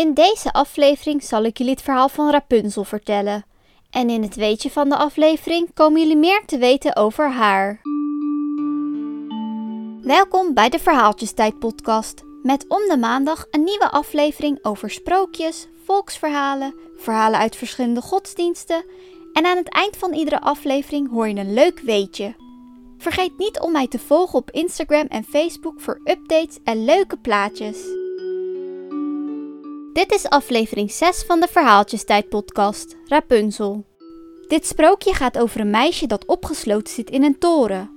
In deze aflevering zal ik jullie het verhaal van Rapunzel vertellen. En in het weetje van de aflevering komen jullie meer te weten over haar. Welkom bij de Verhaaltjestijd podcast. Met om de maandag een nieuwe aflevering over sprookjes, volksverhalen, verhalen uit verschillende godsdiensten. En aan het eind van iedere aflevering hoor je een leuk weetje. Vergeet niet om mij te volgen op Instagram en Facebook voor updates en leuke plaatjes. Dit is aflevering 6 van de Verhaaltjestijd podcast, Rapunzel. Dit sprookje gaat over een meisje dat opgesloten zit in een toren.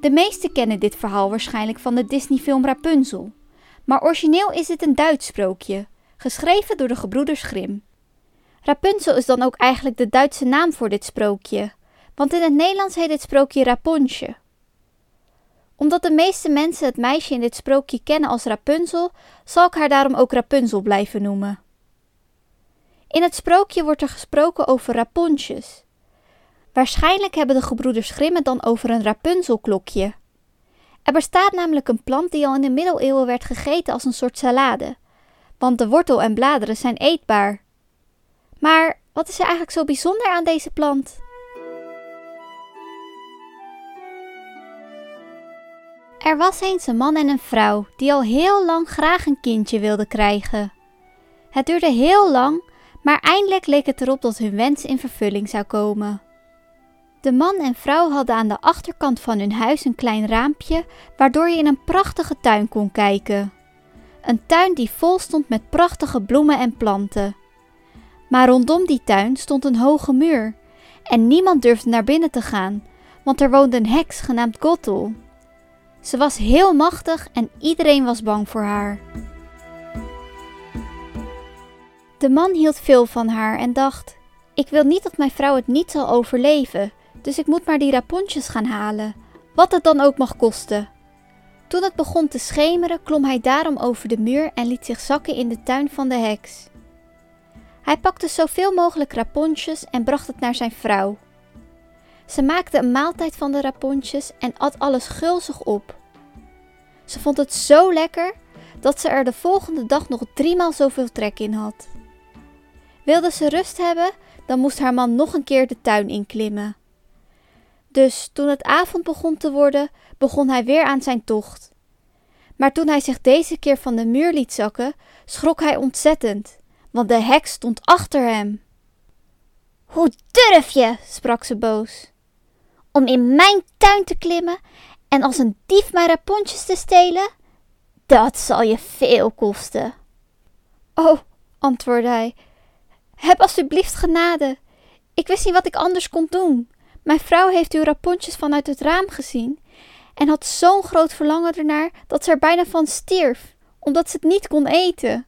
De meesten kennen dit verhaal waarschijnlijk van de Disney-film Rapunzel. Maar origineel is het een Duits sprookje, geschreven door de gebroeders Grimm. Rapunzel is dan ook eigenlijk de Duitse naam voor dit sprookje, want in het Nederlands heet dit sprookje Rapunzel. Omdat de meeste mensen het meisje in dit sprookje kennen als Rapunzel, zal ik haar daarom ook Rapunzel blijven noemen. In het sprookje wordt er gesproken over Rapuntjes. Waarschijnlijk hebben de gebroeders Grimm het dan over een Rapunzelklokje. Er bestaat namelijk een plant die al in de middeleeuwen werd gegeten als een soort salade, want de wortel en bladeren zijn eetbaar. Maar wat is er eigenlijk zo bijzonder aan deze plant? Er was eens een man en een vrouw die al heel lang graag een kindje wilden krijgen. Het duurde heel lang, maar eindelijk leek het erop dat hun wens in vervulling zou komen. De man en vrouw hadden aan de achterkant van hun huis een klein raampje waardoor je in een prachtige tuin kon kijken. Een tuin die vol stond met prachtige bloemen en planten. Maar rondom die tuin stond een hoge muur en niemand durfde naar binnen te gaan, want er woonde een heks genaamd Gottel. Ze was heel machtig en iedereen was bang voor haar. De man hield veel van haar en dacht: Ik wil niet dat mijn vrouw het niet zal overleven, dus ik moet maar die rapontjes gaan halen, wat het dan ook mag kosten. Toen het begon te schemeren, klom hij daarom over de muur en liet zich zakken in de tuin van de heks. Hij pakte zoveel mogelijk rapontjes en bracht het naar zijn vrouw. Ze maakte een maaltijd van de rapontjes en at alles gulzig op. Ze vond het zo lekker dat ze er de volgende dag nog driemaal zoveel trek in had. Wilde ze rust hebben, dan moest haar man nog een keer de tuin inklimmen. Dus toen het avond begon te worden, begon hij weer aan zijn tocht. Maar toen hij zich deze keer van de muur liet zakken, schrok hij ontzettend, want de heks stond achter hem. Hoe durf je, sprak ze boos, om in mijn tuin te klimmen en als een dief mijn rapontjes te stelen? Dat zal je veel kosten. Oh, antwoordde hij, heb alsjeblieft genade. Ik wist niet wat ik anders kon doen. Mijn vrouw heeft uw rapontjes vanuit het raam gezien en had zo'n groot verlangen ernaar dat ze er bijna van stierf, omdat ze het niet kon eten.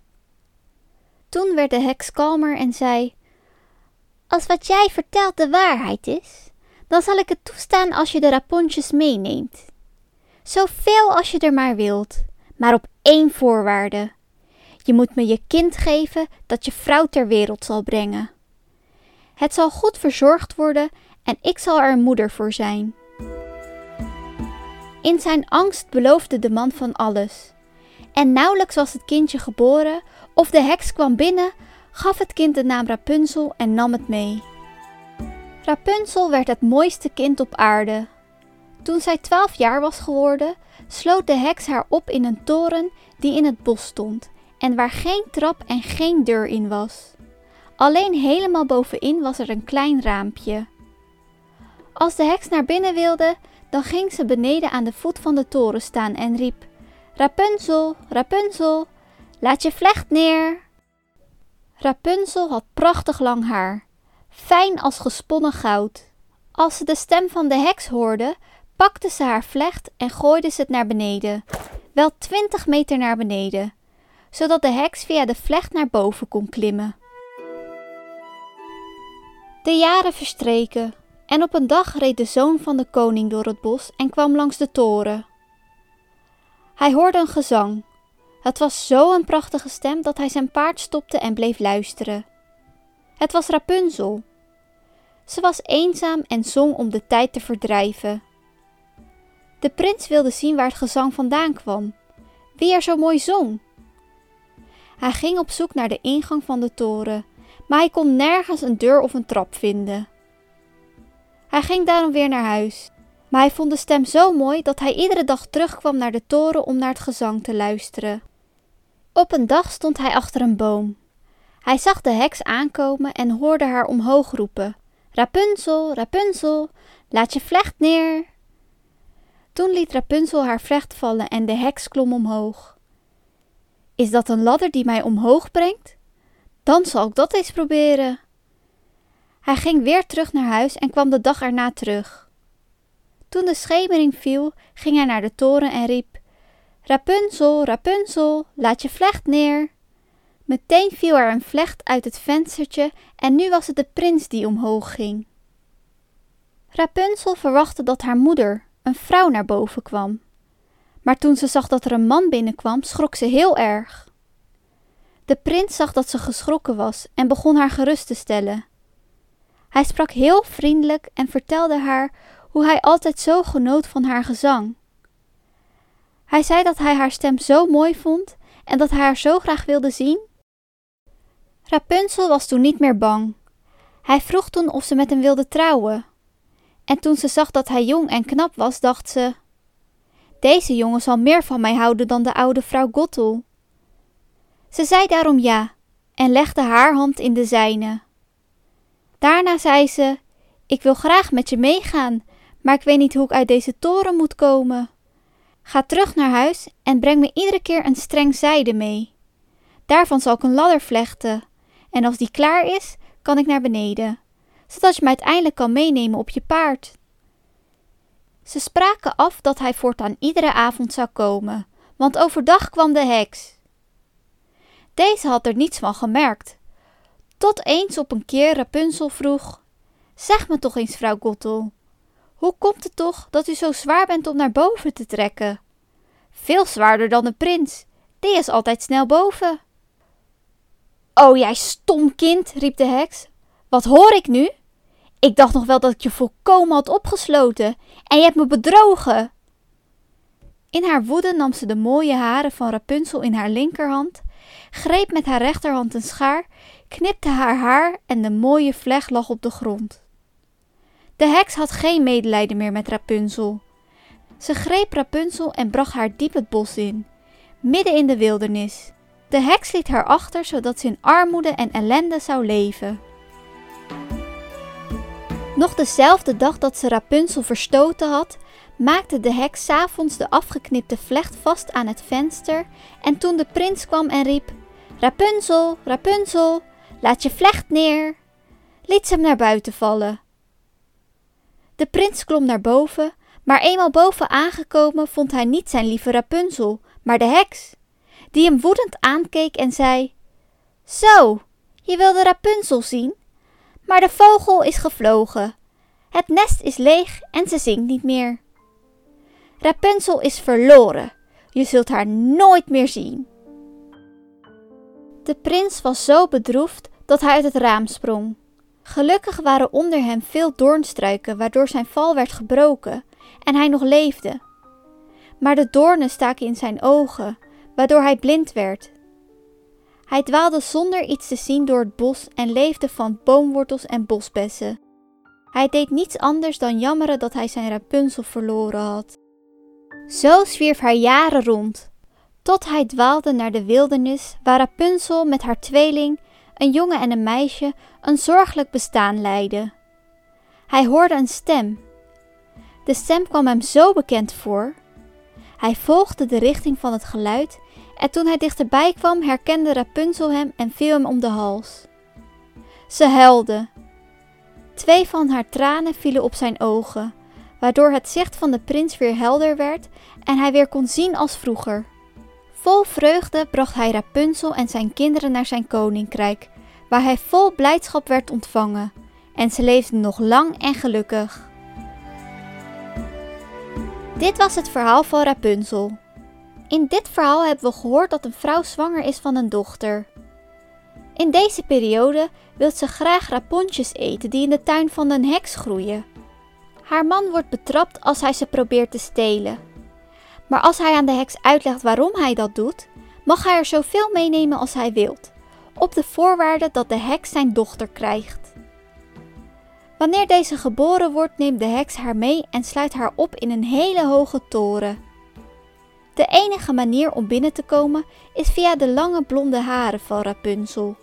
Toen werd de heks kalmer en zei: Als wat jij vertelt de waarheid is, dan zal ik het toestaan als je de rapontjes meeneemt. Zoveel als je er maar wilt, maar op één voorwaarde. Je moet me je kind geven dat je vrouw ter wereld zal brengen. Het zal goed verzorgd worden en ik zal er moeder voor zijn. In zijn angst beloofde de man van alles. En nauwelijks was het kindje geboren of de heks kwam binnen, gaf het kind de naam Rapunzel en nam het mee. Rapunzel werd het mooiste kind op aarde. Toen zij twaalf jaar was geworden, sloot de heks haar op in een toren die in het bos stond en waar geen trap en geen deur in was. Alleen helemaal bovenin was er een klein raampje. Als de heks naar binnen wilde, dan ging ze beneden aan de voet van de toren staan en riep: Rapunzel, Rapunzel, laat je vlecht neer. Rapunzel had prachtig lang haar, fijn als gesponnen goud. Als ze de stem van de heks hoorde, pakte ze haar vlecht en gooide ze het naar beneden, wel twintig meter naar beneden, zodat de heks via de vlecht naar boven kon klimmen. De jaren verstreken en op een dag reed de zoon van de koning door het bos en kwam langs de toren. Hij hoorde een gezang. Het was zo'n prachtige stem dat hij zijn paard stopte en bleef luisteren. Het was Rapunzel. Ze was eenzaam en zong om de tijd te verdrijven. De prins wilde zien waar het gezang vandaan kwam, wie er zo mooi zong. Hij ging op zoek naar de ingang van de toren, maar hij kon nergens een deur of een trap vinden. Hij ging daarom weer naar huis, maar hij vond de stem zo mooi dat hij iedere dag terugkwam naar de toren om naar het gezang te luisteren. Op een dag stond hij achter een boom. Hij zag de heks aankomen en hoorde haar omhoog roepen: Rapunzel, Rapunzel, laat je vlecht neer. Toen liet Rapunzel haar vlecht vallen en de heks klom omhoog. Is dat een ladder die mij omhoog brengt? Dan zal ik dat eens proberen. Hij ging weer terug naar huis en kwam de dag erna terug. Toen de schemering viel, ging hij naar de toren en riep: Rapunzel, Rapunzel, laat je vlecht neer. Meteen viel er een vlecht uit het venstertje en nu was het de prins die omhoog ging. Rapunzel verwachtte dat haar moeder, een vrouw, naar boven kwam. Maar toen ze zag dat er een man binnenkwam, schrok ze heel erg. De prins zag dat ze geschrokken was en begon haar gerust te stellen. Hij sprak heel vriendelijk en vertelde haar hoe hij altijd zo genoot van haar gezang. Hij zei dat hij haar stem zo mooi vond en dat hij haar zo graag wilde zien. Rapunzel was toen niet meer bang. Hij vroeg toen of ze met hem wilde trouwen. En toen ze zag dat hij jong en knap was, dacht ze: Deze jongen zal meer van mij houden dan de oude vrouw Gottel. Ze zei daarom ja en legde haar hand in de zijne. Daarna zei ze: Ik wil graag met je meegaan, maar ik weet niet hoe ik uit deze toren moet komen. Ga terug naar huis en breng me iedere keer een streng zijde mee. Daarvan zal ik een ladder vlechten, en als die klaar is, kan ik naar beneden, zodat je me uiteindelijk kan meenemen op je paard. Ze spraken af dat hij voortaan iedere avond zou komen, want overdag kwam de heks. Deze had er niets van gemerkt, tot eens op een keer Rapunzel vroeg: Zeg me toch eens, vrouw Gottel, hoe komt het toch dat u zo zwaar bent om naar boven te trekken? Veel zwaarder dan de prins, die is altijd snel boven. O, jij stom kind, riep de heks. Wat hoor ik nu? Ik dacht nog wel dat ik je volkomen had opgesloten en je hebt me bedrogen. In haar woede nam ze de mooie haren van Rapunzel in haar linkerhand, greep met haar rechterhand een schaar, knipte haar haar en de mooie vlecht lag op de grond. De heks had geen medelijden meer met Rapunzel. Ze greep Rapunzel en bracht haar diep het bos in, midden in de wildernis. De heks liet haar achter zodat ze in armoede en ellende zou leven. Nog dezelfde dag dat ze Rapunzel verstoten had, maakte de heks avonds de afgeknipte vlecht vast aan het venster en toen de prins kwam en riep: Rapunzel, Rapunzel, laat je vlecht neer, liet ze hem naar buiten vallen. De prins klom naar boven, maar eenmaal boven aangekomen vond hij niet zijn lieve Rapunzel, maar de heks, die hem woedend aankeek en zei: Zo, je wilde Rapunzel zien, maar de vogel is gevlogen. Het nest is leeg en ze zingt niet meer. Rapunzel is verloren. Je zult haar nooit meer zien. De prins was zo bedroefd dat hij uit het raam sprong. Gelukkig waren onder hem veel doornstruiken, waardoor zijn val werd gebroken en hij nog leefde. Maar de doornen staken in zijn ogen, waardoor hij blind werd. Hij dwaalde zonder iets te zien door het bos en leefde van boomwortels en bosbessen. Hij deed niets anders dan jammeren dat hij zijn Rapunzel verloren had. Zo zwierf hij jaren rond, tot hij dwaalde naar de wildernis waar Rapunzel met haar tweeling, een jongen en een meisje, een zorgelijk bestaan leidde. Hij hoorde een stem. De stem kwam hem zo bekend voor. Hij volgde de richting van het geluid en toen hij dichterbij kwam herkende Rapunzel hem en viel hem om de hals. Ze huilde. Twee van haar tranen vielen op zijn ogen, waardoor het zicht van de prins weer helder werd en hij weer kon zien als vroeger. Vol vreugde bracht hij Rapunzel en zijn kinderen naar zijn koninkrijk, waar hij vol blijdschap werd ontvangen, en ze leefden nog lang en gelukkig. Dit was het verhaal van Rapunzel. In dit verhaal hebben we gehoord dat een vrouw zwanger is van een dochter. In deze periode wil ze graag rapontjes eten die in de tuin van een heks groeien. Haar man wordt betrapt als hij ze probeert te stelen. Maar als hij aan de heks uitlegt waarom hij dat doet, mag hij er zoveel meenemen als hij wilt, op de voorwaarde dat de heks zijn dochter krijgt. Wanneer deze geboren wordt, neemt de heks haar mee en sluit haar op in een hele hoge toren. De enige manier om binnen te komen is via de lange blonde haren van Rapunzel.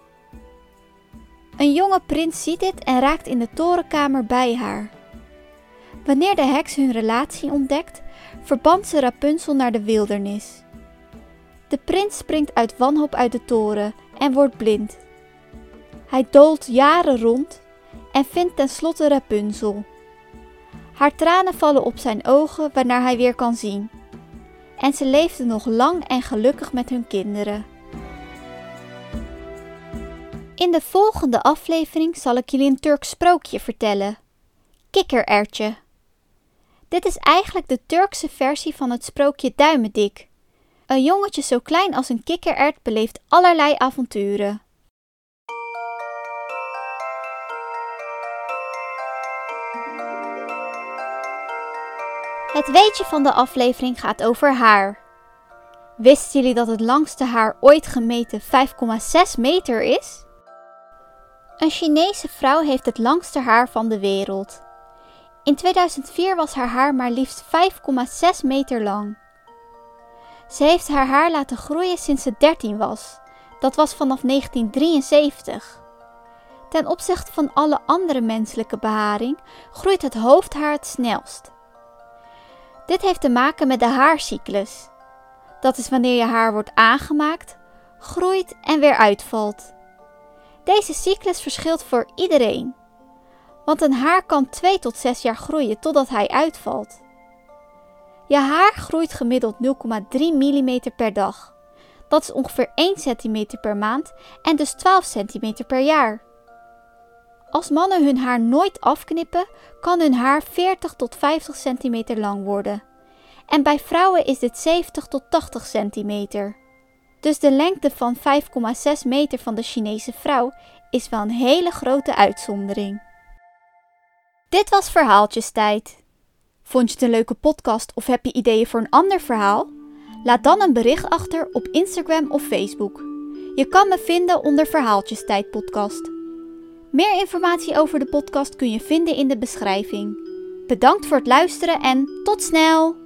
Een jonge prins ziet dit en raakt in de torenkamer bij haar. Wanneer de heks hun relatie ontdekt, verbant ze Rapunzel naar de wildernis. De prins springt uit wanhoop uit de toren en wordt blind. Hij doolt jaren rond en vindt tenslotte Rapunzel. Haar tranen vallen op zijn ogen waarna hij weer kan zien. En ze leefden nog lang en gelukkig met hun kinderen. In de volgende aflevering zal ik jullie een Turks sprookje vertellen. Kikkerertje. Dit is eigenlijk de Turkse versie van het sprookje Duimendik. Een jongetje zo klein als een kikkerert beleeft allerlei avonturen. Het weetje van de aflevering gaat over haar. Wisten jullie dat het langste haar ooit gemeten 5,6 meter is? Een Chinese vrouw heeft het langste haar van de wereld. In 2004 was haar haar maar liefst 5,6 meter lang. Ze heeft haar haar laten groeien sinds ze 13 was. Dat was vanaf 1973. Ten opzichte van alle andere menselijke beharing groeit het hoofdhaar het snelst. Dit heeft te maken met de haarcyclus. Dat is wanneer je haar wordt aangemaakt, groeit en weer uitvalt. Deze cyclus verschilt voor iedereen. Want een haar kan 2 tot 6 jaar groeien totdat hij uitvalt. Je haar groeit gemiddeld 0,3 mm per dag. Dat is ongeveer 1 cm per maand en dus 12 cm per jaar. Als mannen hun haar nooit afknippen, kan hun haar 40 tot 50 cm lang worden. En bij vrouwen is dit 70 tot 80 cm. Dus de lengte van 5,6 meter van de Chinese vrouw is wel een hele grote uitzondering. Dit was Verhaaltjestijd. Vond je het een leuke podcast of heb je ideeën voor een ander verhaal? Laat dan een bericht achter op Instagram of Facebook. Je kan me vinden onder Verhaaltjestijd podcast. Meer informatie over de podcast kun je vinden in de beschrijving. Bedankt voor het luisteren en tot snel!